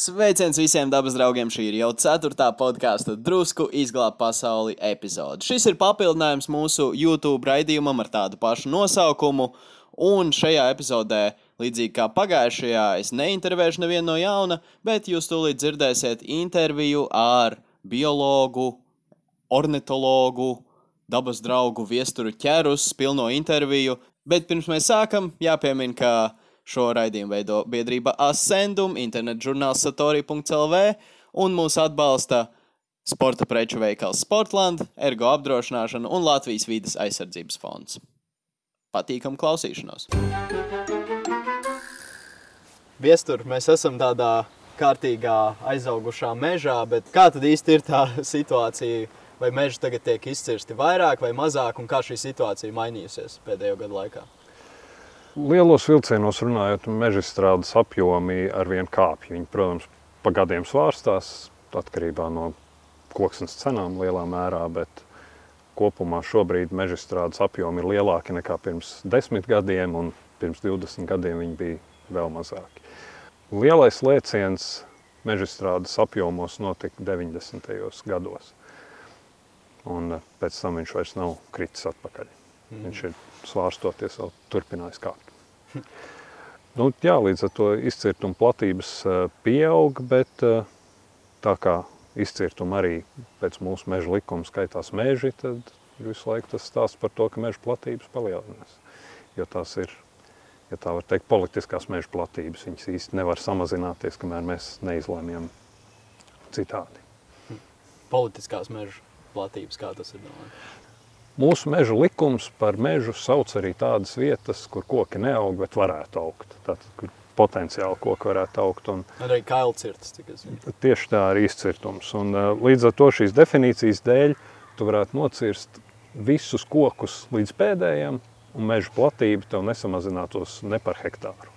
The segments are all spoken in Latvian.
Sveiciens visiem dabas draugiem! Šī ir jau ceturtā podkāstu drusku izglābt pasauli epizode. Šis ir papildinājums mūsu YouTube raidījumam ar tādu pašu nosaukumu. Un šajā epizodē, līdzīgi kā pagājušajā, es neintervēšu nevienu no jauna, bet jūs tūlīt dzirdēsiet interviju ar biologu, ornitologu, dabas draugu viesturu ķerus, pilno interviju. Bet pirms mēs sākam, jāpiemina, ka Šo raidījumu veido biedrība Ascendum, internetu žurnāls satori.lv un mūs atbalsta sporta preču veikals Sportland, ergo apdrošināšana un Latvijas vidas aizsardzības fonds. Patīkam klausīšanos! Viestur, mēs esam tādā kārtīgā aizaugušā mežā, bet kā tad īsti ir tā situācija? Vai meži tagad tiek izcirsti vairāk vai mazāk, un kā šī situācija mainījusies pēdējo gadu laikā? Lielos vilcienos runājot, meža strādes apjomi ar vien kāpj. Viņi, protams, pa gadiem svārstās atkarībā no koksnes cenām lielā mērā, bet kopumā šobrīd meža strādes apjomi ir lielāki nekā pirms desmit gadiem, un pirms 20 gadiem viņi bija vēl mazāki. Lielais lēciens meža strādes apjomos notika 90. gados, un pēc tam viņš vairs nav kritis atpakaļ. Mm. Viņš ir svārstoties, vēl turpinājis kāpt. nu, jā, līdz ar to izcirtuma platības eh, pieaug, bet eh, tā kā izcirtuma arī pēc mūsu meža likuma skaitās meži, tad visu laiku tas stāsts par to, ka meža platības palielinās. Jo tās ir, ja tā var teikt, politiskās meža platības. Viņas īsti nevar samazināties, kamēr mēs neizlēmjam citādi. Politiskās meža platības, kā tas ir domāts? Mūsu meža likums par mežu sauc arī tādas vietas, kur koki neaug, bet varētu augt. Tātad, kur potenciāli koki varētu augt. Un arī kailcirtas. Tieši tā ir izcirtums. Un, līdz ar to šīs definīcijas dēļ tu varētu nocirst visus kokus līdz pēdējiem, un meža platība tev nesamazinātos ne par hektāru.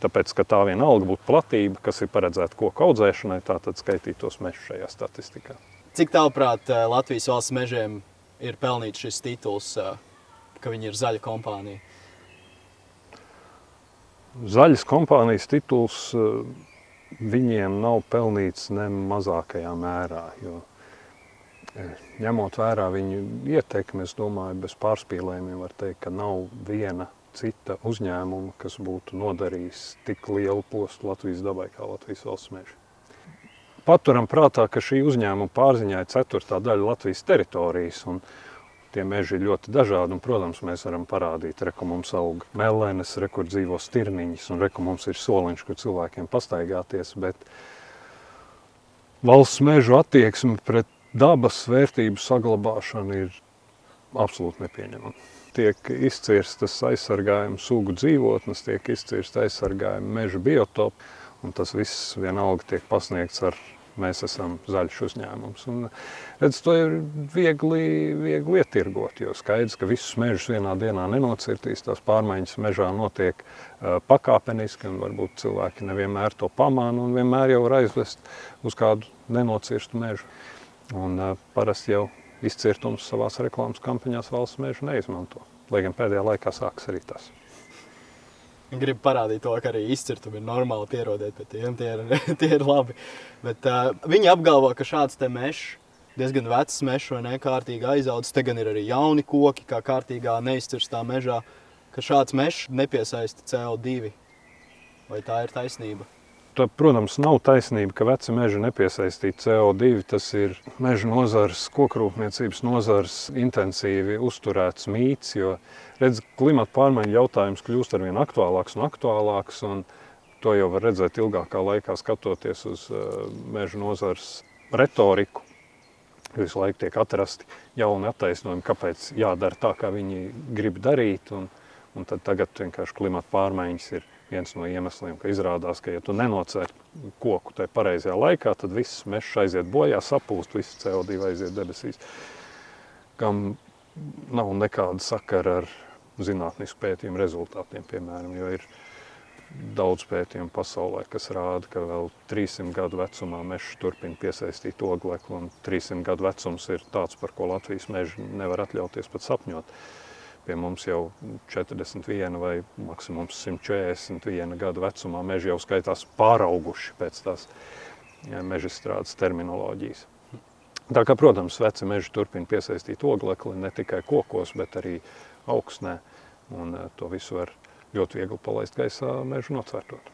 Tāpēc, ka tā vienalga būtu platība, kas ir paredzēta koku audzēšanai, tā tad skaitītos mežu šajā statistikā. Cik tālprāt Latvijas valsts mežiem ir pelnīts šis tituls, ka viņi ir zaļa kompānija? Zaļas kompānijas tituls viņiem nav pelnīts ne mazākajā mērā, jo ņemot vērā viņu ietekmi, es domāju, bez pārspīlējumiem var teikt, ka nav viena cita uzņēmuma, kas būtu nodarījis tik lielu postu Latvijas dabai kā Latvijas valsts meži. Paturam prātā, ka šī uzņēmuma pārziņā ir ceturtā daļa Latvijas teritorijas, un tie meži ir ļoti dažādi, un, protams, mēs varam parādīt, re, ka mums aug melenes, re, kur dzīvo stirniņas, un re, ka mums ir soliņš, kur cilvēkiem pastaigāties, bet valsts mežu attieksme pret dabas vērtību saglabāšanu ir absolūti nepieņemama. Tiek izcirstas aizsargājuma sugu dzīvotnes, tiek izcirsta aizsargājuma meža biotopi, Un tas viss vienalga tiek pasniegts ar mēs esam zaļš uzņēmums. Un, redz, to ir viegli, viegli ietirgot, jo skaidrs, ka visus mežus vienā dienā nenocirtīs, tās pārmaiņas mežā notiek uh, pakāpeniski, un varbūt cilvēki nevienmēr to pamāna un vienmēr jau var aizvest uz kādu nenocirstu mežu. Un parasti jau izcirtums savās reklāmas kampaņās valsts mežu neizmanto, lai gan pēdējā laikā sākas arī tas. Gribu parādīt to, ka arī izcirtumi ir normāli pierodēt pie tiem, tie ir, tie ir labi. Bet uh, viņi apgalvo, ka šāds te mežs, diezgan vecs mežs vai nekārtīgi aizaudzis, te gan ir arī jauni koki, kā kārtīgā neizcirstā mežā, ka šāds mežs nepiesaista CO2. Vai tā ir taisnība? Tā, protams, nav taisnība, ka veci meži nepiesaistīja CO2. Tas ir meža nozars, kokrūpniecības nozars intensīvi uzturēts mīts, jo redz, klimata pārmaiņu jautājums kļūst arvien aktuālāks un aktuālāks. Un to jau var redzēt ilgākā laikā, skatoties uz uh, meža nozars retoriku. Visu laiku tiek atrasti jauni attaisnojumi, kāpēc jādara tā, kā viņi grib darīt. Un, un tad tagad vienkārši klimata pārmaiņas ir viens no iemesliem, ka izrādās, ka ja tu nenocēri koku tajā pareizajā laikā, tad viss mežs aiziet bojā, sapūst, viss CO2 aiziet debesīs. Kam nav nekāda sakara ar zinātnisku pētījumu rezultātiem, piemēram, jo ir daudz pētījumu pasaulē, kas rāda, ka vēl 300 gadu vecumā mežs turpina piesaistīt oglekli, un 300 gadu vecums ir tāds, par ko Latvijas meži nevar atļauties pat sapņot. Pie mums jau 41 vai maksimums 141 gadu vecumā meži jau skaitās pārauguši pēc tās meža strādes terminoloģijas. Tā kā, protams, veci meži turpina piesaistīt oglekli ne tikai kokos, bet arī augsnē, un eh, to visu var ļoti viegli palaist gaisā mežu nocērtot.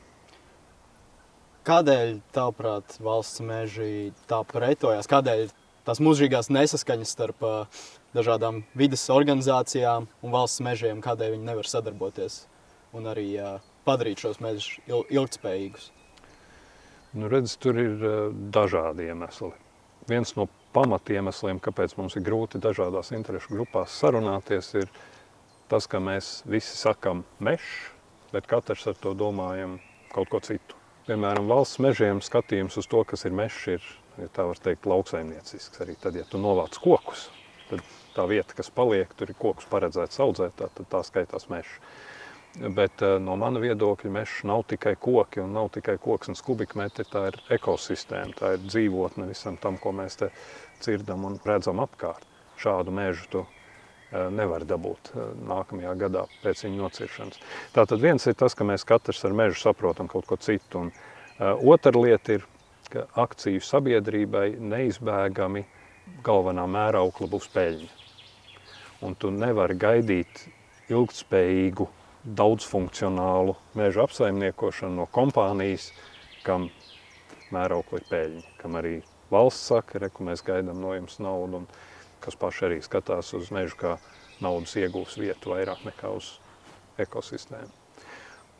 Kādēļ, tavuprāt, valsts meži tā pretojās? Kādēļ tās mūžīgās nesaskaņas starp uh, dažādām vidas organizācijām un valsts mežiem, kādēļ viņi nevar sadarboties un arī uh, padarīt šos mežus il ilgspējīgus? Nu, redz, tur ir uh, dažādi iemesli. Viens no pamatiemesliem, kāpēc mums ir grūti dažādās interešu grupās sarunāties, ir tas, ka mēs visi sakam mežs, bet katrs ar to domājam kaut ko citu. Piemēram, valsts mežiem skatījums uz to, kas ir mežs, ir, ja tā var teikt, lauksaimniecisks. Arī tad, ja tu novāc kokus, tad tā vieta, kas paliek, tur ir kokus paredzēts audzēt, tā, tā skaitās mežs. Bet uh, no mana viedokļa mežs nav tikai koki un nav tikai koksnes kubikmetri, tā ir ekosistēma, tā ir dzīvotne visam tam, ko mēs te dzirdam un redzam apkārt. Šādu mežu tu Eh, nevar dabūt eh, nākamajā gadā pēc viņa nociršanas. Tātad viens ir tas, ka mēs katrs ar mežu saprotam kaut ko citu, un uh, otra lieta ir, ka akciju sabiedrībai neizbēgami galvenā mēraukla būs peļņa. Un tu nevari gaidīt ilgtspējīgu, daudzfunkcionālu mežu apsaimniekošanu no kompānijas, kam mēraukla ir peļņa, kam arī valsts saka, re, ka mēs gaidām no jums naudu. Un, kas paši arī skatās uz mežu kā naudas iegūs vietu vairāk nekā uz ekosistēmu.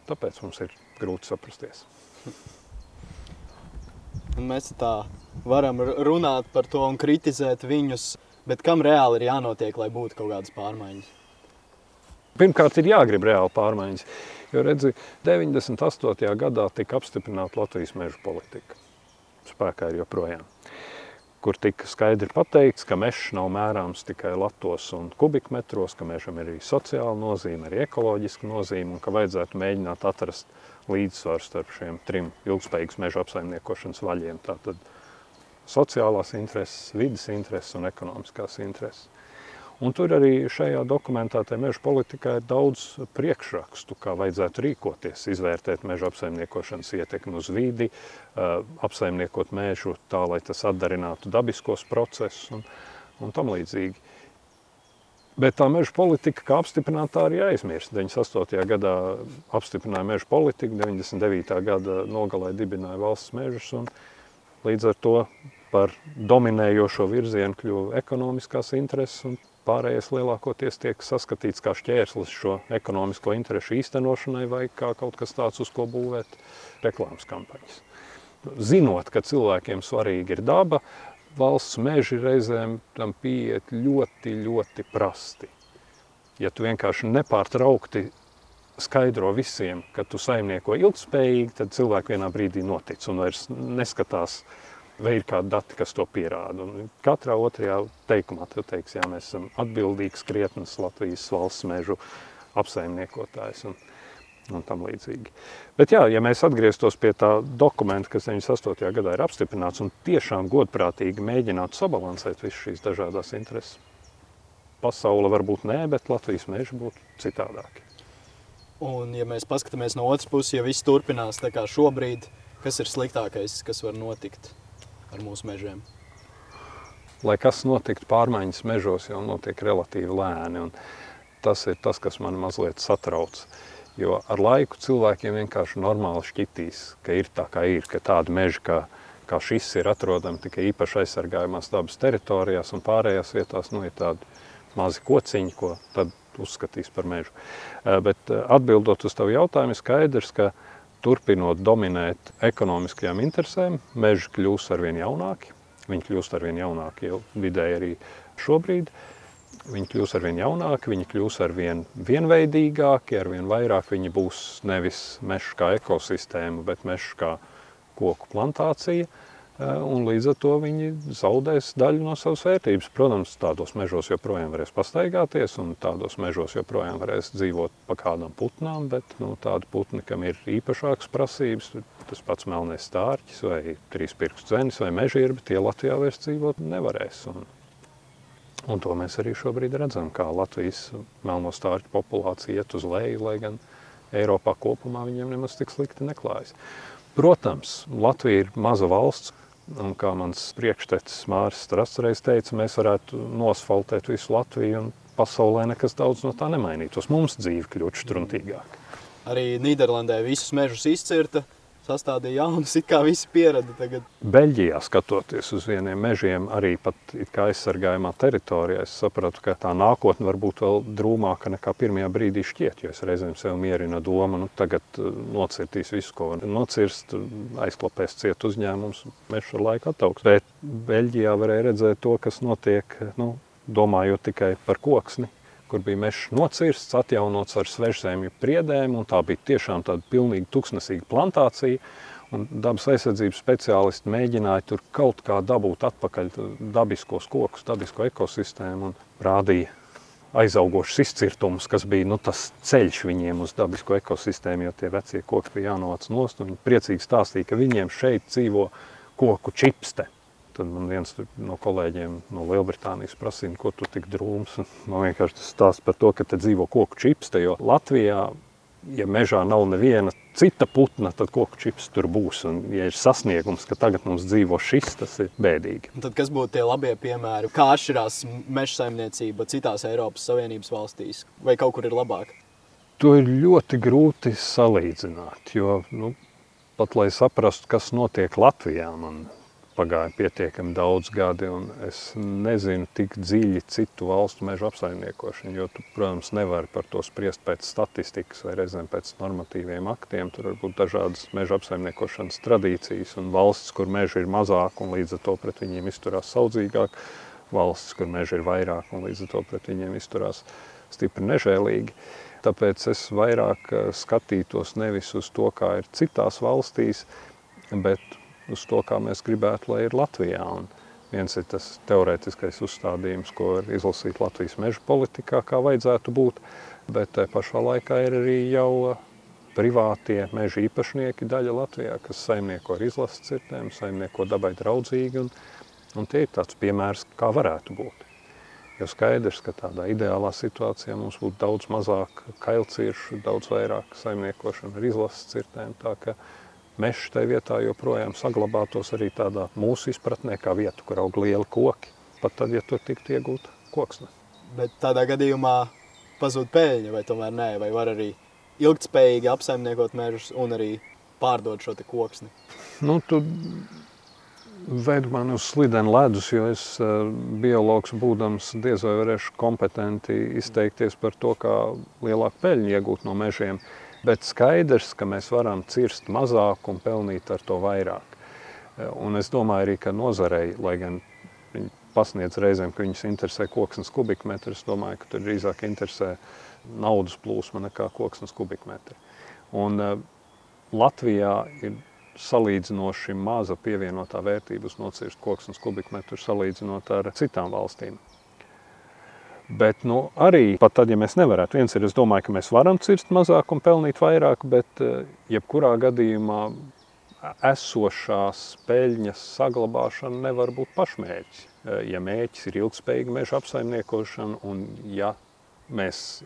Tāpēc mums ir grūti saprasties. Mēs tā varam runāt par to un kritizēt viņus, bet kam reāli ir jānotiek, lai būtu kaut kādas pārmaiņas? Pirmkārt, ir jāgrib reāli pārmaiņas. Jo, redzi, 98. gadā tika apstiprināta Latvijas meža politika. Spēkā ir joprojām kur tika skaidri pateikts, ka mežs nav mērāms tikai latos un kubikmetros, ka mežam ir arī sociāla nozīme, arī ekoloģiska nozīme un ka vajadzētu mēģināt atrast līdzsvaru starp šiem trim ilgspējīgas meža apsaimniekošanas vaļiem. Tātad sociālās intereses, vidas intereses un ekonomiskās intereses. Un tur arī šajā dokumentā, tajā meža politikā, ir daudz priekšrakstu, kā vajadzētu rīkoties, izvērtēt meža apsaimniekošanas ietekmi uz vidi, apsaimniekot mežu tā, lai tas atdarinātu dabiskos procesus un, un tam līdzīgi. Bet tā meža politika, kā apstiprināta, arī aizmirst. 98. gadā apstiprināja meža politiku, 99. gada nogalē dibināja valsts mežus, līdz ar to par dominējošo virzienu kļuva ekonomiskās intereses, un Pārējais lielākoties tiek saskatīts kā šķērslis šo ekonomisko interešu īstenošanai vai kā kaut kas tāds, uz ko būvēt reklāmas kampaņas. Zinot, ka cilvēkiem svarīgi ir daba, valsts meži reizēm tam pieiet ļoti, ļoti prasti. Ja tu vienkārši nepārtraukti skaidro visiem, ka tu saimnieko ilgspējīgi, tad cilvēki vienā brīdī notic un vairs neskatās uh, vai ir kādi dati, kas to pierāda. Un katrā otrajā teikumā tu teiksi, jā, mēs esam atbildīgs krietnes Latvijas valsts mežu apsaimniekotājs un, un tam līdzīgi. Bet jā, ja mēs atgrieztos pie tā dokumenta, kas 98. gadā ir apstiprināts un tiešām godprātīgi mēģinātu sabalansēt visu šīs dažādās intereses, pasaule varbūt nē, bet Latvijas meži būtu citādāki. Un ja mēs paskatāmies no otras puses, ja viss turpinās tā kā šobrīd, kas ir sliktākais, kas var notikt? Ar mūsu mežiem? Lai kas notiktu, pārmaiņas mežos jau notiek relatīvi lēni. Tas ir tas, kas man mazliet satrauc. Jo ar laiku cilvēkiem vienkārši normāli šķitīs, ka ir tā, kā ir, ka tāda meža kā, kā šis ir atrodama tikai īpaši aizsargājumās dabas teritorijās, un pārējās vietās nu, ir tādi mazi kociņi, ko tad uzskatīs par mežu. Eh, bet eh, atbildot uz tavu jautājumu, skaidrs, ka turpinot dominēt ekonomiskajām interesēm, meži kļūs ar vien jaunāki. Viņi kļūst ar vien jaunāki jau vidēji arī šobrīd. Viņi kļūs ar vien jaunāki, viņi kļūs ar vien vienveidīgāki, ar vien vairāk viņi būs nevis mežs kā ekosistēma, bet mežs kā koku plantācija. Un līdz ar to viņi zaudēs daļu no savas vērtības. Protams, tādos mežos joprojām varēs pastaigāties, un tādos mežos joprojām varēs dzīvot pa kādām putnām, bet nu, tādi putni, kam ir īpašākas prasības, tas pats melnais stārķis vai trīspirkstu dzenis vai mežierbi, tie Latvijā vairs dzīvot nevarēs. Un, un to mēs arī šobrīd redzam, kā Latvijas melno stārķu populācija iet uz leju, lai gan Eiropā kopumā viņiem nemaz tik slikti neklājas. Protams, Latvija ir maza valsts, Un kā mans priekštecis Mārcis Strasreiz teica, mēs varētu nosfaltēt visu Latviju un pasaulē nekas daudz no tā nemainītos. Mums dzīve kļūtu štruntīgāka. Arī Nīderlandē visus mežus izcirta, sastādīja jaunus, it kā visi pierada tagad. Beļģijā skatoties uz vieniem mežiem, arī pat it kā aizsargājumā teritorijā, es sapratu, ka tā nākotne var būt vēl drūmāka nekā pirmajā brīdī šķiet, jo es reizēm sev mierina doma, nu tagad uh, nocirtīs visu, ko nocirst, aizklapēs ciet uzņēmums, mežs ar laiku attauks. Bet Beļģijā varēja redzēt to, kas notiek, nu, domājot tikai par koksni, kur bija mežs nocirsts, atjaunots ar svežzemju priedēm, un tā bija tiešām tāda pilnīgi tuksnesīga plantācija. Un dabas aizsardzības speciālisti mēģināja tur kaut kā dabūt atpakaļ dabiskos kokus, dabisko ekosistēmu un rādīja aizaugošus izcirtumus, kas bija nu, tas ceļš viņiem uz dabisko ekosistēmu, jo tie vecie koki bija jānovāc nost. Viņi priecīgi stāstīja, ka viņiem šeit dzīvo koku čipste. Tad man viens no kolēģiem no Lielbritānijas prasīja, ko tu tik drūms. Man vienkārši tas stāsta par to, ka te dzīvo koku čipste, jo Latvijā, ja mežā nav neviena cita putna, tad koku čips tur būs. Un, ja ir sasniegums, ka tagad mums dzīvo šis, tas ir bēdīgi. Un tad kas būtu tie labie piemēri? Kā atšķirās meža saimniecība citās Eiropas Savienības valstīs? Vai kaut kur ir labāk? To ir ļoti grūti salīdzināt, jo nu, pat lai saprastu, kas notiek Latvijā, man pagāja pietiekami daudz gadi, un es nezinu tik dziļi citu valstu mežu apsaimniekošanu, jo tu, protams, nevari par to spriest pēc statistikas vai reizēm pēc normatīviem aktiem. Tur var būt dažādas meža apsaimniekošanas tradīcijas un valsts, kur meži ir mazāk un līdz ar to pret viņiem izturās saudzīgāk, valsts, kur meži ir vairāk un līdz ar to pret viņiem izturās stipri nežēlīgi. Tāpēc es vairāk eh, skatītos nevis uz to, kā ir citās valstīs, bet uz to, kā mēs gribētu, lai ir Latvijā. Un viens ir tas teorētiskais uzstādījums, ko var izlasīt Latvijas meža politikā, kā vajadzētu būt, bet te pašā laikā ir arī jau privātie meža īpašnieki daļa Latvijā, kas saimnieko ar izlases cirtēm, saimnieko dabai draudzīgi, un, un tie ir tāds piemērs, kā varētu būt. Jo skaidrs, ka tādā ideālā situācijā mums būtu daudz mazāk kailciršu, daudz vairāk saimniekošana ar izlases cirtēm, tā ka mežs tajā vietā joprojām saglabātos arī tādā mūsu izpratnē, kā vieta, kur aug lieli koki, pat tad, ja tur tiktu iegūta koksne. Bet tādā gadījumā pazūd peļņa, vai tomēr nē, vai var arī ilgtspējīgi apsaimniekot mežus un arī pārdot šo koksni? Nu, tu veidu mani uz slidenu ledus, jo es uh, biologs būdams diez vai varēšu kompetenti izteikties par to, kā lielāku peļņu iegūt no mežiem. Uh, Bet skaidrs, ka mēs varam cirst mazāk un pelnīt ar to vairāk. Un es domāju arī, ka nozarei, lai gan viņi pasniedz reizēm, ka viņus interesē koksnes kubikmetri, es domāju, ka tur drīzāk interesē naudas plūsma nekā koksnes kubikmetri. Un uh, Latvijā ir salīdzinoši maza pievienotā vērtība uz nocirst koksnes kubikmetru salīdzinot ar citām valstīm. Bet nu, arī pat tad, ja mēs nevarētu, viens ir, es domāju, ka mēs varam cirst mazāk un pelnīt vairāk, bet eh, jebkurā gadījumā esošās peļņas saglabāšana nevar būt pašmērķis. Eh, ja mērķis ir ilgspējīga meža apsaimniekošana un ja mēs,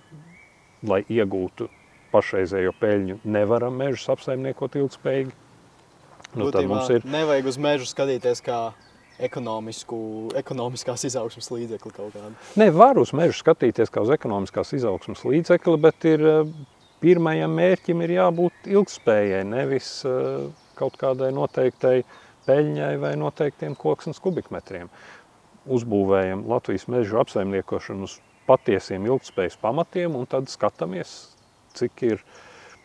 lai iegūtu pašreizējo peļņu, nevaram mežus apsaimniekot ilgspējīgi, nu, tad mums ir... Nevajag uz mežu skatīties kā ekonomiskās izaugsmas līdzekli kaut kādu? Nē, var uz mežu skatīties kā uz ekonomiskās izaugsmas līdzekli, bet ir, eh, pirmajam mērķim ir jābūt ilgspējai, nevis eh, kaut kādai noteiktai peļņai vai noteiktiem koksnes kubikmetriem. Uzbūvējam Latvijas mežu apsaimniekošanu uz patiesiem ilgspējas pamatiem un tad skatāmies, cik ir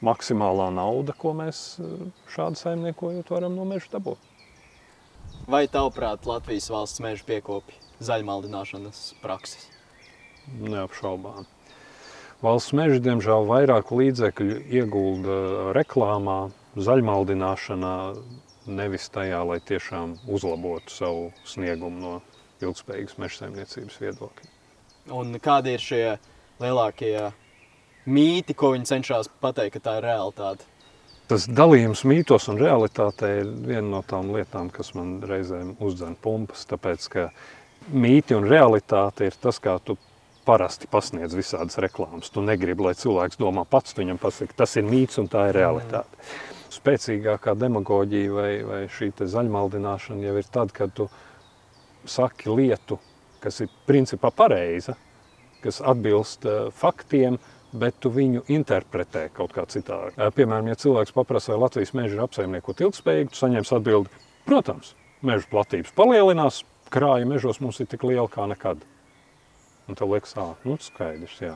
maksimālā nauda, ko mēs eh, šādi saimniekojot varam no meža dabūt. Vai tavuprāt Latvijas valsts meža piekopja zaļmaldināšanas prakses? Neapšaubām. Valsts meži, diemžēl, vairāk līdzekļu iegulda reklāmā, zaļmaldināšanā, nevis tajā, lai tiešām uzlabotu savu sniegumu no ilgspējīgas meža saimniecības viedokļa. Un kādi ir šie lielākie mīti, ko viņi cenšas pateikt, ka tā ir realitāte? Tas dalījums mītos un realitātē ir viena no tām lietām, kas man reizēm uzdzen pumpas. Tāpēc, ka mīti un realitāte ir tas, kā tu parasti pasniedz visādas reklāmas. Tu negribi, lai cilvēks domā pats, tu viņam pasaki, tas ir mīts un tā ir realitāte. Spēcīgākā demagoģija vai, vai šī zaļmaldināšana jau ir tad, kad tu saki lietu, kas ir principā pareiza, kas atbilst uh, faktiem, bet tu viņu interpretē kaut kā citādi. Piemēram, ja cilvēks paprasa, vai Latvijas meža ir apsaimniekot ilgspējīgi, tu saņems atbildi, protams, meža platības palielinās, krāja mežos mums ir tik liela kā nekad. Un tev liekas, ah, nu skaidrs, jā.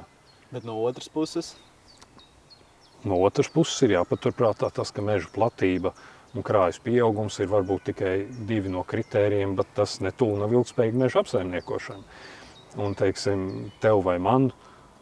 Bet no otras puses? No otras puses ir jāpaturprātā tas, ka meža platība un krājas pieaugums ir varbūt tikai divi no kritērijiem, bet tas netūl nav ilgspējīga meža apsaimniekošana. Un, teiksim, tev vai man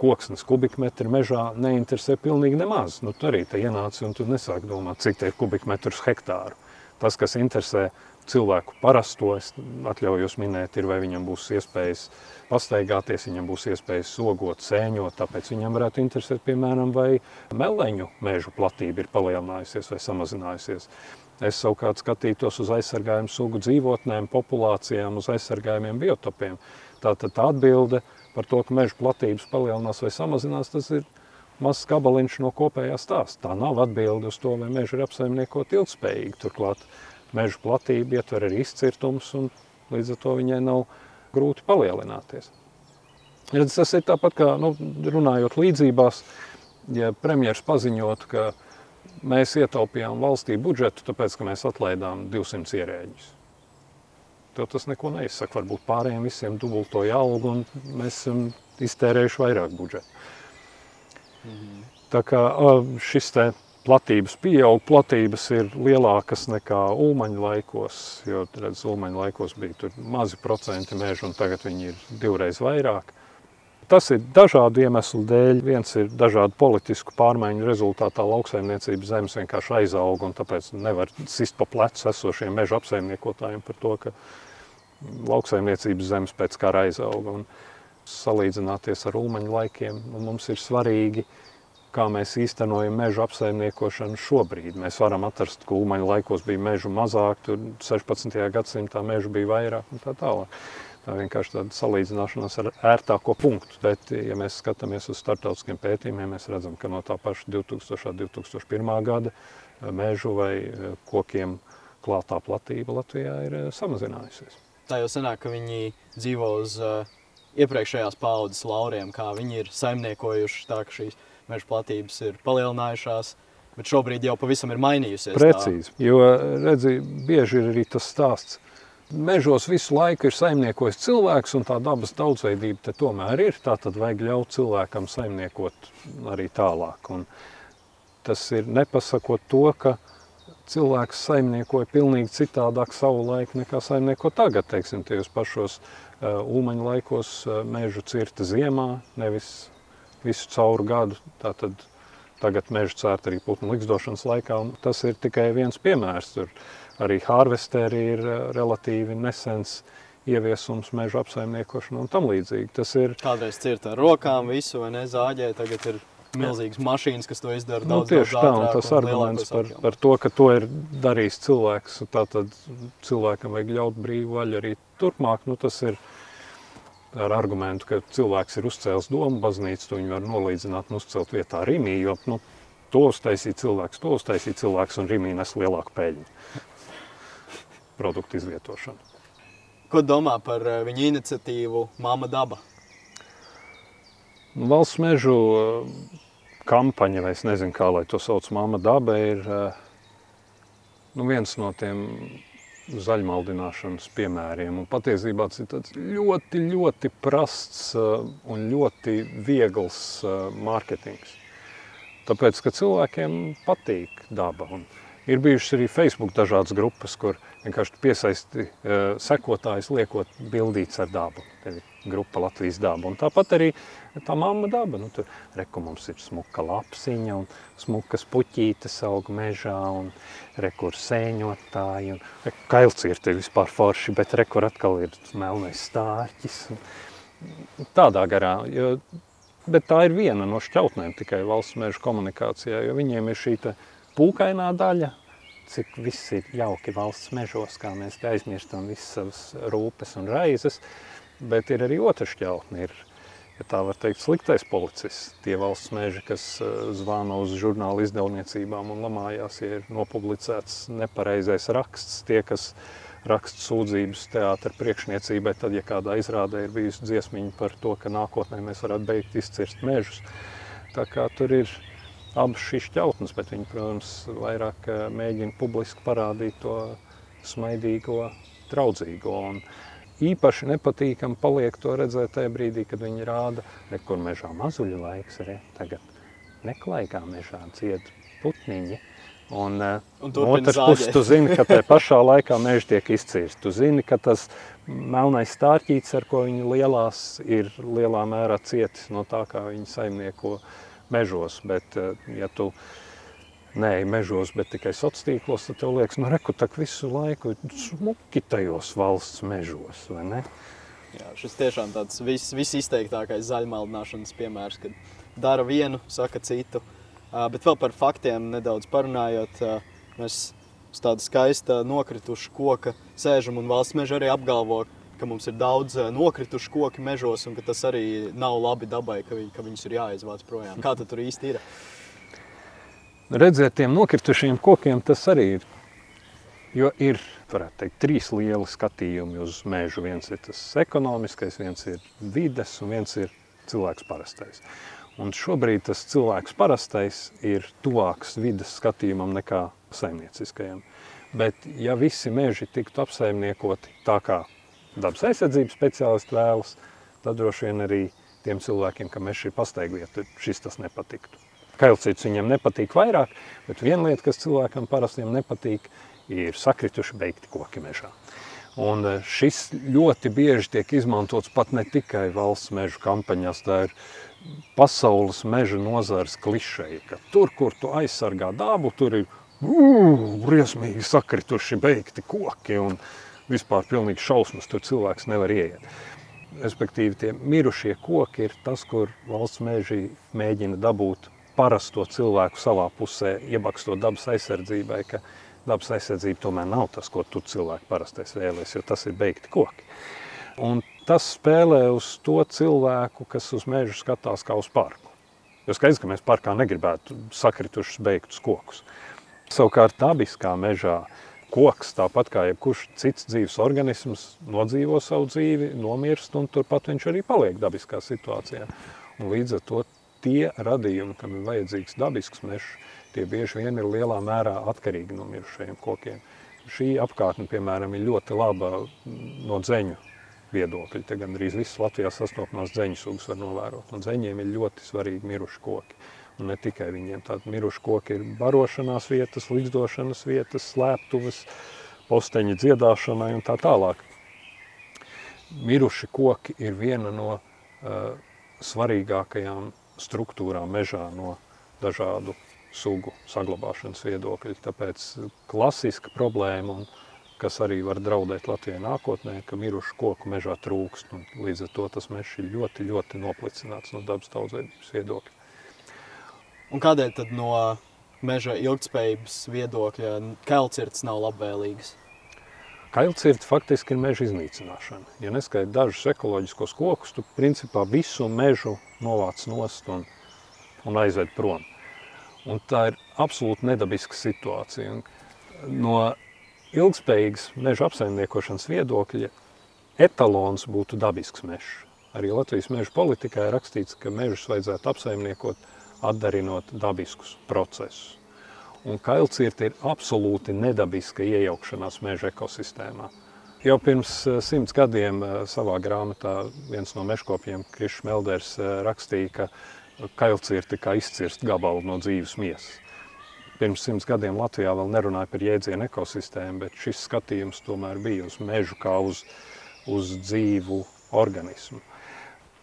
koksnes kubikmetri mežā neinteresē pilnīgi nemaz. Nu, tu arī te ienāci un tu nesāk domāt, cik te ir kubikmetrus hektāru. Tas, kas interesē cilvēku parasto, es atļaujos minēt, ir vai viņam būs iespējas pastaigāties, viņam būs iespējas sogot, sēņot, tāpēc viņam varētu interesēt, piemēram, vai meleņu mēžu platība ir palielinājusies vai samazinājusies. Es savukārt skatītos uz aizsargājumu sugu dzīvotnēm, populācijām, uz aizsargājumiem biotopiem. Tātad tā atbilde par to, ka meža platības palielinās vai samazinās, tas ir mazs gabaliņš no kopējā stāsta. Tā nav atbilde uz to, vai meža ir apsaimniekot ilgspējīgi. Turklāt meža platība ietver arī izcirtums, un līdz ar to viņai nav grūti palielināties. Redz, tas ir tāpat kā nu, runājot līdzībās, ja premjeras paziņot, ka mēs ietaupījām valstī budžetu, tāpēc, ka mēs atlaidām 200 ierēģus. Tev tas neko neizsaka. Varbūt pārējiem visiem dubultoja algu un mēs esam iztērējuši vairāk budžetu. Mm -hmm. Tā kā šis te platības pieaug, platības ir lielākas nekā ulmaņa laikos, jo, redz, ulmaņa laikos bija tur mazi procenti mežu, un tagad viņi ir divreiz vairāk. Tas ir dažādu iemeslu dēļ. Viens ir dažādu politisku pārmaiņu rezultātā lauksaimniecības zemes vienkārši aizauga, un tāpēc nevar sist pa plecu esošiem meža apsaimniekotājiem par to, ka lauksaimniecības zemes pēc kara aizauga. Un salīdzināties ar ulmaņu laikiem, nu, mums ir svarīgi kā mēs īstenojam mežu apsaimniekošanu šobrīd. Mēs varam atrast, ka Ulmaņa laikos bija mežu mazāk, tur 16. gadsimtā mežu bija vairāk un tā tālāk. Tā vienkārši tāda salīdzināšanās ar ērtāko punktu. Bet, ja mēs skatāmies uz startautiskiem pētījumiem, mēs redzam, ka no tā paša 2000. 2001. gada mežu vai kokiem klātā platība Latvijā ir samazinājusies. Tā jau sanāk, ka viņi dzīvo uz uh, iepriekšējās paudzes lauriem, kā viņi ir saimniekojuši tā, ka šīs meža platības ir palielinājušās. Bet šobrīd jau pavisam ir mainījusies. Precīzi. Tā. Jo, redzi, bieži ir arī tas stāsts. Mežos visu laiku ir saimniekojis cilvēks, un tā dabas daudzveidība tomēr ir. Tā tad vajag ļaut cilvēkam saimniekot arī tālāk. Un tas ir nepasakot to, ka cilvēks saimniekoja pilnīgi citādāk savu laiku nekā saimnieko tagad. Teiksim, tajos pašos uh, ulmaņa laikos uh, mežu cirta ziemā, nevis visu cauru gadu. Tātad tagad meža cērt arī putnu likstošanas laikā. Tas ir tikai viens piemērs. Tur arī harvesteri ir eh, relatīvi nesens ieviesums meža apsaimniekošana un tam līdzīgi. Tas ir... Kādreiz cirt ar rokām visu vai nezāģē, tagad ir milzīgas mašīnas, kas to izdara nu, daudz, tieši daudz tā, un tas arguments par, par to, ka to ir darījis cilvēks, tātad cilvēkam vajag ļaut brīvu vaļu arī turpmāk, nu tas ir, ar argumentu, ka cilvēks ir uzcēlis domu baznīcu, to viņi var nolīdzināt un uzcelt vietā Rimī, jo nu, to uztaisīja cilvēks, to uztaisīja cilvēks un Rimī nes lielāku peļņu produktu izvietošanu. Ko domā par eh, viņa iniciatīvu Māma Daba? Valsts mežu kampaņa, vai es nezinu, kā lai to sauc, Māma Daba ir eh, nu, viens no tiem zaļmaldināšanas piemēriem. Un patiesībā tas ir ļoti, ļoti prasts uh, un ļoti viegls uh, mārketings. Tāpēc, ka cilvēkiem patīk daba. Un ir bijušas arī Facebook dažādas grupas, kur vienkārši piesaisti uh, sekotājus liekot bildīts ar dabu. ka ir grupa Latvijas daba. Un tāpat arī tā mamma daba. Nu, tur reku mums ir smuka lapsiņa un smukas puķītes aug mežā un rekur sēņotāji. Un, reku, kailcirti ir vispār forši, bet rekur atkal ir melnais stārķis. Un, tādā garā. Jo, bet tā ir viena no šķautnēm tikai valsts meža komunikācijā, jo viņiem ir šī pūkainā daļa, cik viss ir jauki valsts mežos, kā mēs aizmirstam visas savas rūpes un raizes, bet ir arī otra šķautne, ir, ja tā var teikt, sliktais policists. Tie valsts meži, kas eh, zvana uz žurnāla izdevniecībām un lamājās, ja ir nopublicēts nepareizais raksts, tie, kas raksta sūdzības teātra priekšniecībai, tad, ja kādā izrādē ir bijusi dziesmiņa par to, ka nākotnē mēs varētu beigt izcirst mežus. Tā kā tur ir abas šīs šķautnes, bet viņi, protams, vairāk eh, mēģina publiski parādīt to smaidīgo, draudzīgo. Un īpaši nepatīkami paliek to redzēt tajā brīdī, kad viņi rāda, kur mežā mazuļu laiks, re, tagad neklaigā mežā dzied putniņi. Un, eh, un otrs puses, tu zini, ka tajā pašā laikā meži tiek izcirsti. Tu zini, ka tas melnais stārķīts, ar ko viņi lielās, ir lielā mērā cietis no tā, kā viņi saimnieko uh, mežos, bet eh, ja tu neej mežos, bet tikai sociālos tīklos, tad tev liekas, nu reku tak visu laiku smuki tajos valsts mežos, vai ne? Jā, šis tiešām tāds vis, visizteiktākais zaļmaldināšanas piemērs, kad dara vienu, saka citu. Uh, bet vēl par faktiem nedaudz parunājot, uh, mēs uz tāda skaista nokrituša koka sēžam un valsts meža arī apgalvo, ka mums ir daudz eh, nokritušu koku mežos un ka tas arī nav labi dabai, ka, vi, ka viņus ir jāizvāc projām. Kā tur īsti ir? Redzēt, tiem nokritušiem kokiem tas arī ir. Jo ir teikt, trīs lieli skatījumi uz mežu. Viens ir tas ekonomiskais, viens ir vides un viens ir cilvēks parastais. Un šobrīd tas cilvēks parastais ir tuvāks vides skatījumam nekā saimnieciskajam. Bet ja visi meži tiktu apsaimniekoti tā kā dabas aizsardzības speciālisti vēlas, tad droši vien arī tiem cilvēkiem, kam ir šī pastaigvieta, šis tas nepatiktu. Kailcīts viņiem nepatīk vairāk, bet viena lieta, kas cilvēkam parastiem nepatīk, ir sakrituši beigti koki mežā. Un e, šis ļoti bieži tiek izmantots pat ne tikai valsts mežu kampaņās, tā ir pasaules meža nozars klišeja, ka tur, kur tu aizsargā dabu, tur ir briesmīgi sakrituši beigti koki un, vispār pilnīgi šausmas, tur cilvēks nevar ieiet. Respektīvi, tie mirušie koki ir tas, kur valsts mēžī mēģina dabūt parasto cilvēku savā pusē, iebakstot dabas aizsardzībai, ka dabas aizsardzība tomēr nav tas, ko tu cilvēku parastais vēlies, jo tas ir beigti koki. Un tas spēlē uz to cilvēku, kas uz mežu skatās kā uz parku. Jo skaidrs, ka mēs parkā negribētu sakritušus beigtus kokus. Savukārt dabiskā mežā koks, tāpat kā jebkurš cits dzīves organisms, nodzīvo savu dzīvi, nomirst, un turpat viņš arī paliek dabiskā situācijā. Un līdz ar to tie radījumi, kam ir vajadzīgs dabisks mežs, tie bieži vien ir lielā mērā atkarīgi no mirušajiem kokiem. Šī apkārtne, piemēram, ir ļoti laba no dzeņu viedokļa. Te gan arī viss Latvijā sastopamās dzeņu sugas var novērot. Un dzeņiem ir ļoti svarīgi miruši koki. Un ne tikai viņiem tādi miruši koki ir barošanās vietas, līdzdošanas vietas, slēptuves, posteņi dziedāšanai un tā tālāk. Miruši koki ir viena no uh, svarīgākajām struktūrām mežā no dažādu sugu saglabāšanas viedokļa. Tāpēc klasiska problēma, un, kas arī var draudēt Latvijai nākotnē, ka mirušu koku mežā trūkst. Līdz ar to tas mežs ir ļoti, ļoti noplicināts no dabas daudzveidības viedokļa. Un kādēļ tad no meža ilgspējības viedokļa kailcirts nav labvēlīgs? Kailcirti faktiski ir meža iznīcināšana. Ja neskaidri dažus ekoloģiskos kokus, tu principā visu mežu novāc nost un, un aizved prom. Un tā ir absolūti nedabiska situācija. Un no ilgspējīgas meža apsaimniekošanas viedokļa etalons būtu dabisks mežs. Arī Latvijas meža politikā ir rakstīts, ka mežus vajadzētu apsaimniekot atdarinot dabiskus procesus. Un kailcirti ir absolūti nedabiska iejaukšanās meža ekosistēmā. Jau pirms eh, simts gadiem eh, savā grāmatā viens no meškopiem, Krišs Melders, eh, rakstīja, ka kailcirti kā izcirst gabalu no dzīves miesas. Pirms simts gadiem Latvijā vēl nerunāja par jēdzienu ekosistēmu, bet šis skatījums tomēr bija uz mežu kā uz, uz dzīvu organismu.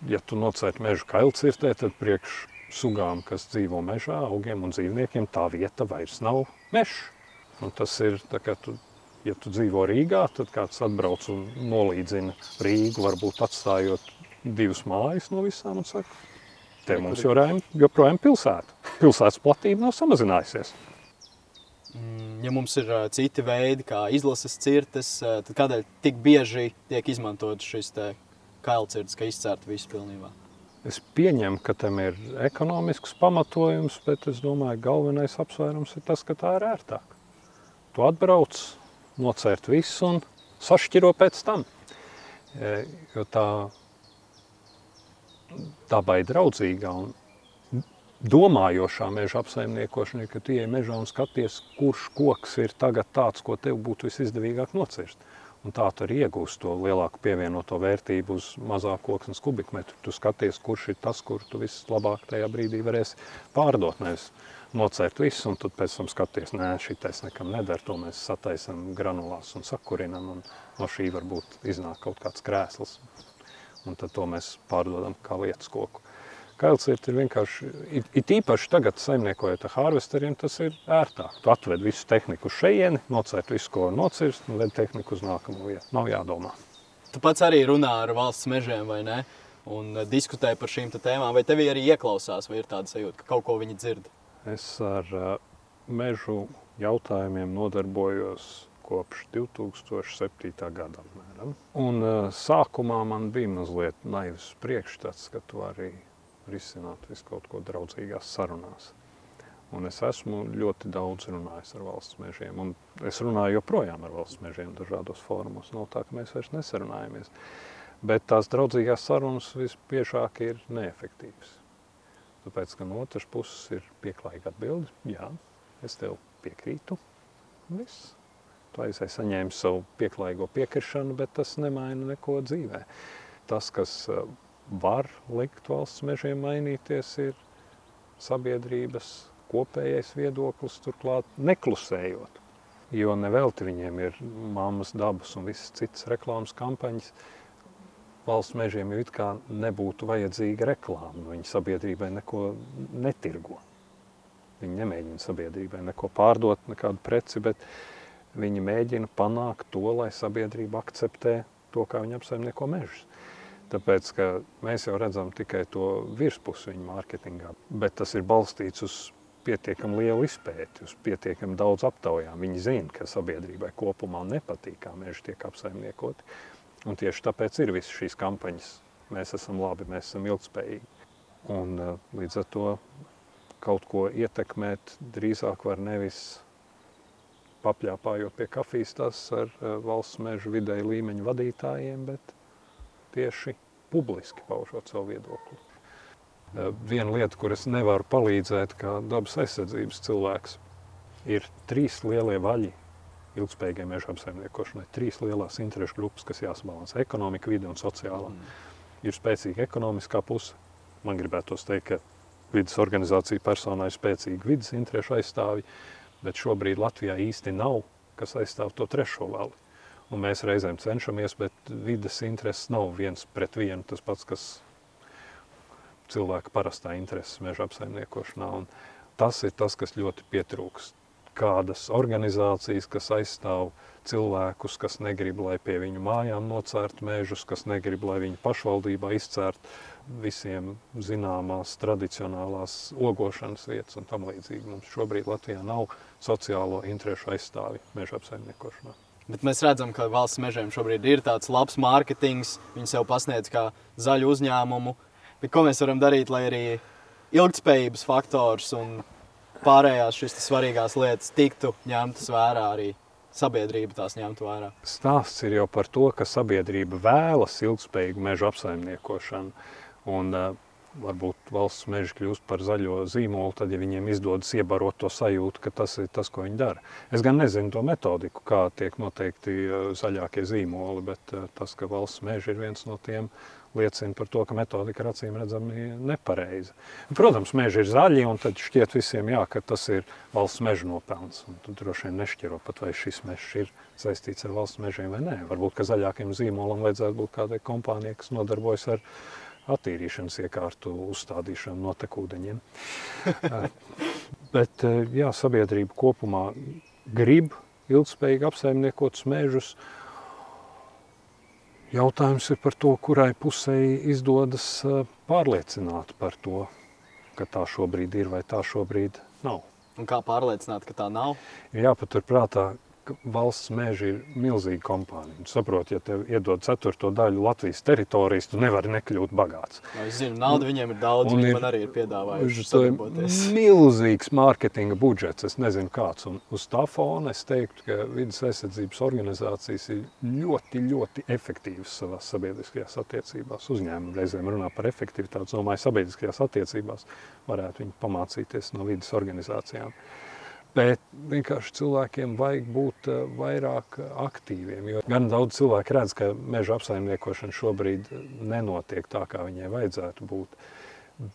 Ja tu nocērt mežu kailcirtē, tad priekš sugām, kas dzīvo mežā, augiem un dzīvniekiem, tā vieta vairs nav mežs. Un tas ir, tā kā tu, ja tu dzīvo Rīgā, tad kāds atbrauc un nolīdzina Rīgu, varbūt atstājot divas mājas no visām un saka, te mums joprojām, joprojām pilsēta. Pilsētas platība nav samazinājusies. Mm, ja mums ir citi veidi, kā izlases cirtes, uh, tad kādēļ tik bieži tiek izmantot šis kailcirts, ka izcērt visu pilnībā? Es pieņemu, ka tam ir ekonomisks pamatojums, bet es domāju, ka galvenais apsvērums ir tas, ka tā ir ērtāk. Tu atbrauc, nocērt visu un sašķiro pēc tam. E, jo tā dabai draudzīgā un domājošā meža apsaimniekošana, ka tu ej mežā un skaties, kurš koks ir tagad tāds, ko tev būtu visizdevīgāk nocirst. Un tā tu arī iegūst to lielāku pievienoto vērtību uz mazāku koksnes kubikmetru. Tu skaties, kurš ir tas, kur tu vislabāk tajā brīdī varēsi pārdot. Nevis nocērt visu, un tad pēc tam skaties, nē, šitais nekam neder, to mēs sataisam granulās un sakurinam, un no šī varbūt iznāk kaut kāds krēsls. Un tad to mēs pārdodam kā lietas koku. Kailciet ir vienkārši, it, it īpaši tagad saimniekojot ar harvesteriem, tas ir ērtāk. Tu atved visu tehniku šejieni, nocērt visu, ko nocirst, un ved tehniku uz nākamo vietu. Nav jādomā. Tu pats arī runā ar valsts mežiem, vai ne? Un eh, diskutē par šīm tēmām, vai tev arī ieklausās, vai ir tāda sajūta, ka kaut ko viņi dzird? Es ar uh, mežu jautājumiem nodarbojos kopš 2007. gada. Apmēram. Un, uh, sākumā man bija mazliet naivs priekšstats, ka tu arī risināt visu kaut ko draudzīgās sarunās. Un es esmu ļoti daudz runājis ar valsts mežiem. Un es runāju joprojām ar valsts mežiem dažādos fórumos. Nav tā, ka mēs vairs nesarunājamies. Bet tās draudzīgās sarunas visbiežāk ir neefektīvas. Tāpēc, ka no otras puses ir pieklājīga atbilde. Jā, es tev piekrītu. Viss. Tu aizai saņēmi savu pieklājīgo piekrišanu, bet tas nemaina neko dzīvē. Tas, kas var likt valsts mežiem mainīties, ir sabiedrības kopējais viedoklis, turklāt neklusējot. Jo nevelti viņiem ir mammas dabas un visas citas reklāmas kampaņas. Valsts mežiem jau it kā nebūtu vajadzīga reklāma. Viņi sabiedrībai neko netirgo. Viņi nemēģina sabiedrībai neko pārdot, nekādu preci, bet viņi mēģina panākt to, lai sabiedrība akceptē to, kā viņi apsaimnieko mežus. Tāpēc, ka mēs jau redzam tikai to virspusi viņa mārketingā, bet tas ir balstīts uz pietiekami lielu izpēti, uz pietiekami daudz aptaujām. Viņi zina, ka sabiedrībai kopumā nepatīk, kā meži tiek apsaimniekoti. Un tieši tāpēc ir visas šīs kampaņas. Mēs esam labi, mēs esam ilgspējīgi. Un eh, līdz ar to kaut ko ietekmēt drīzāk var nevis papļāpājot pie kafijas tas ar eh, valsts mežu vidēju līmeņu vadītājiem, bet tieši publiski paužot savu viedokli. Eh, viena lieta, kur es nevaru palīdzēt, kā dabas aizsardzības cilvēks, ir trīs lielie vaļi ilgspējīgai meža apsaimniekošanai. Trīs lielās interešu grupas, kas jāsabalansē - ekonomika, vide un sociālā. Mm. Ir spēcīga ekonomiskā puse. Man gribētos teikt, ka vidas organizācija personā ir spēcīga vidas interešu aizstāvji, bet šobrīd Latvijā īsti nav, kas aizstāv to trešo vali un mēs reizēm cenšamies, bet vides intereses nav viens pret vienu tas pats, kas cilvēka parastā intereses meža apsaimniekošanā. Un tas ir tas, kas ļoti pietrūkst. Kādas organizācijas, kas aizstāv cilvēkus, kas negrib, lai pie viņu mājām nocērtu mežus, kas negrib, lai viņu pašvaldībā izcērt visiem zināmās tradicionālās ogošanas vietas un tam līdzīgi. Mums šobrīd Latvijā nav sociālo interešu aizstāvi meža apsaimniekošanā. Bet mēs redzam, ka valsts mežiem šobrīd ir tāds labs mārketings. Viņi sev pasniedz kā zaļu uzņēmumu. Bet ko mēs varam darīt, lai arī ilgspējības faktors un pārējās šīs svarīgās lietas tiktu ņemtas vērā arī sabiedrība tās ņemtu vērā? Stāsts ir jau par to, ka sabiedrība vēlas ilgspējīgu mežu apsaimniekošanu. Un, uh, varbūt valsts meži kļūst par zaļo zīmolu, tad, ja viņiem izdodas iebarot to sajūtu, ka tas ir tas, ko viņi dara. Es gan nezinu to metodiku, kā tiek noteikti zaļākie zīmoli, bet tas, ka valsts meži ir viens no tiem, liecina par to, ka metodika ir acīm redzami nepareiza. Protams, meži ir zaļi, un tad šķiet visiem, jā, ka tas ir valsts meža nopelns. Tad droši vien nešķiro pat, vai šis mežs ir saistīts ar valsts mežiem vai nē. Varbūt, ka zaļākiem zīmolam vajadzētu būt kādai kompānijai, kas nodarbojas ar attīrīšanas iekārtu uzstādīšanu notekūdeņiem. Bet jā, sabiedrība kopumā grib ilgspējīgi apsaimniekotus mežus. Jautājums ir par to, kurai pusē izdodas pārliecināt par to, ka tā šobrīd ir vai tā šobrīd nav. Un kā pārliecināt, ka tā nav? Jāpatur prātā, ka valsts meži ir milzīga kompānija. Tu saproti, ja tev iedod ceturto daļu Latvijas teritorijas, tu nevari nekļūt bagāts. No, es zinu, nauda viņiem ir daudz, un viņi man arī ir piedāvājuši sadarboties. Milzīgs mārketinga budžets, es nezinu kāds, un uz tā fona es teiktu, ka vidas aizsardzības organizācijas ir ļoti, ļoti efektīvas savās sabiedriskajās attiecībās. Uzņēmumi reizēm runā par efektivitāti, domāju, sabiedriskajās attiecībās varētu viņi pamācīties no vidas organizācijām. Bet vienkārši cilvēkiem vajag būt uh, vairāk aktīviem. Gan daudz cilvēku redz, ka meža apsaimniekošana šobrīd nenotiek tā, kā viņai vajadzētu būt.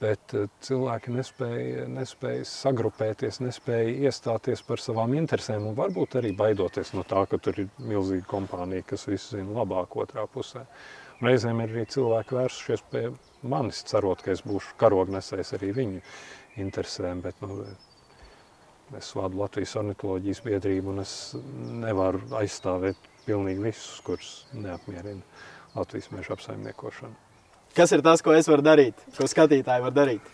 Bet uh, cilvēki nespēja, nespēja sagrupēties, nespēja iestāties par savām interesēm. Varbūt arī baidoties no tā, ka tur ir milzīga kompānija, kas visu zina labāk otrā pusē. Reizēm ir arī cilvēki vērsušies pie manis, cerot, ka es būšu karognesējs arī viņu interesēm. Bet, nu, Es vadu Latvijas ornitoloģijas biedrību, un es nevaru aizstāvēt pilnīgi visus, kurus neapmierina Latvijas meža apsaimniekošana. Kas ir tas, ko es varu darīt, ko skatītāji var darīt?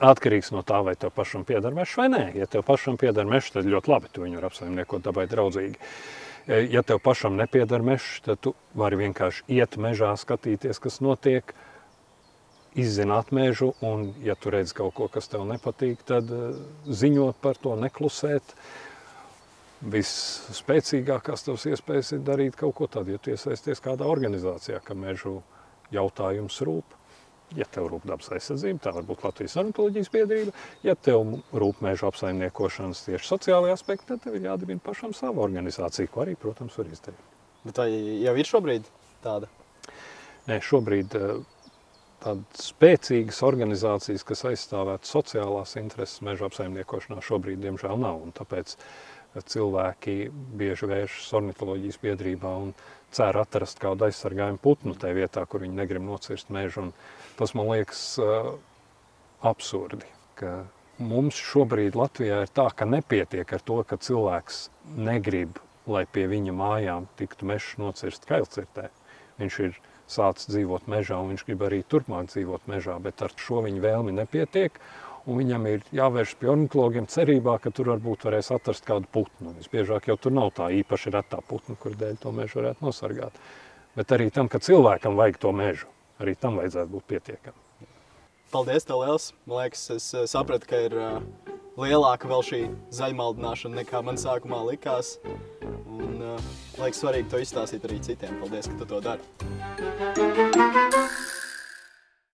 Atkarīgs no tā, vai tev pašam pieder mežs vai nē. Ja tev pašam pieder mežs, tad ļoti labi tu viņu var apsaimniekot dabai draudzīgi. Ja tev pašam nepieder mežs, tad tu vari vienkārši iet mežā, skatīties, kas notiek, izzināt mežu, un, ja tu redz kaut ko, kas tev nepatīk, tad uh, ziņot par to, neklusēt. Visspēcīgākās tavas iespējas ir darīt kaut ko tādu, ja tu iesaisties kādā organizācijā, ka mežu jautājums rūp. Ja tev rūp dabas aizsardzība, tā var būt Latvijas ornitoloģijas biedrība. Ja tev rūp meža apsaimniekošanas tieši sociālajā aspektā, tad tev ir jādibina pašam savu organizāciju, ko arī, protams, var izdarīt. Bet vai jau ir šobrīd tāda? Nē, šobrīd uh, tādas spēcīgas organizācijas, kas aizstāvētu sociālās intereses meža apsaimniekošanā, šobrīd, diemžēl, nav. Un tāpēc cilvēki bieži vēršas ornitoloģijas biedrībā un cer atrast kādu aizsargājumu putnu tajā vietā, kur viņi negrib nocirst mežu. Un tas man liekas absurdi, mums šobrīd Latvijā ir tā, ka nepietiek ar to, ka cilvēks negrib, lai pie viņa mājām tiktu mežs nocirst kailcirtē. Viņš ir sācis dzīvot mežā, un viņš grib arī turpmāk dzīvot mežā, bet ar šo viņa vēlmi nepietiek. Viņam ir jāvērš pie ornitologiem cerībā, ka tur varbūt varēs atrast kādu putnu. Visbiežāk jau tur nav tā īpaši retā putna, kur dēļ to mežu varētu nosargāt. Bet arī tam, ka cilvēkam vajag to mežu, arī tam vajadzētu būt pietiekam. Paldies, tev liels! Man liekas, es sapratu, ka ir uh, lielāka vēl šī zaļmaldināšana nekā man sākumā likās. Un, uh, liekas svarīgi to izstāstīt arī citiem. Paldies, ka tu to dari.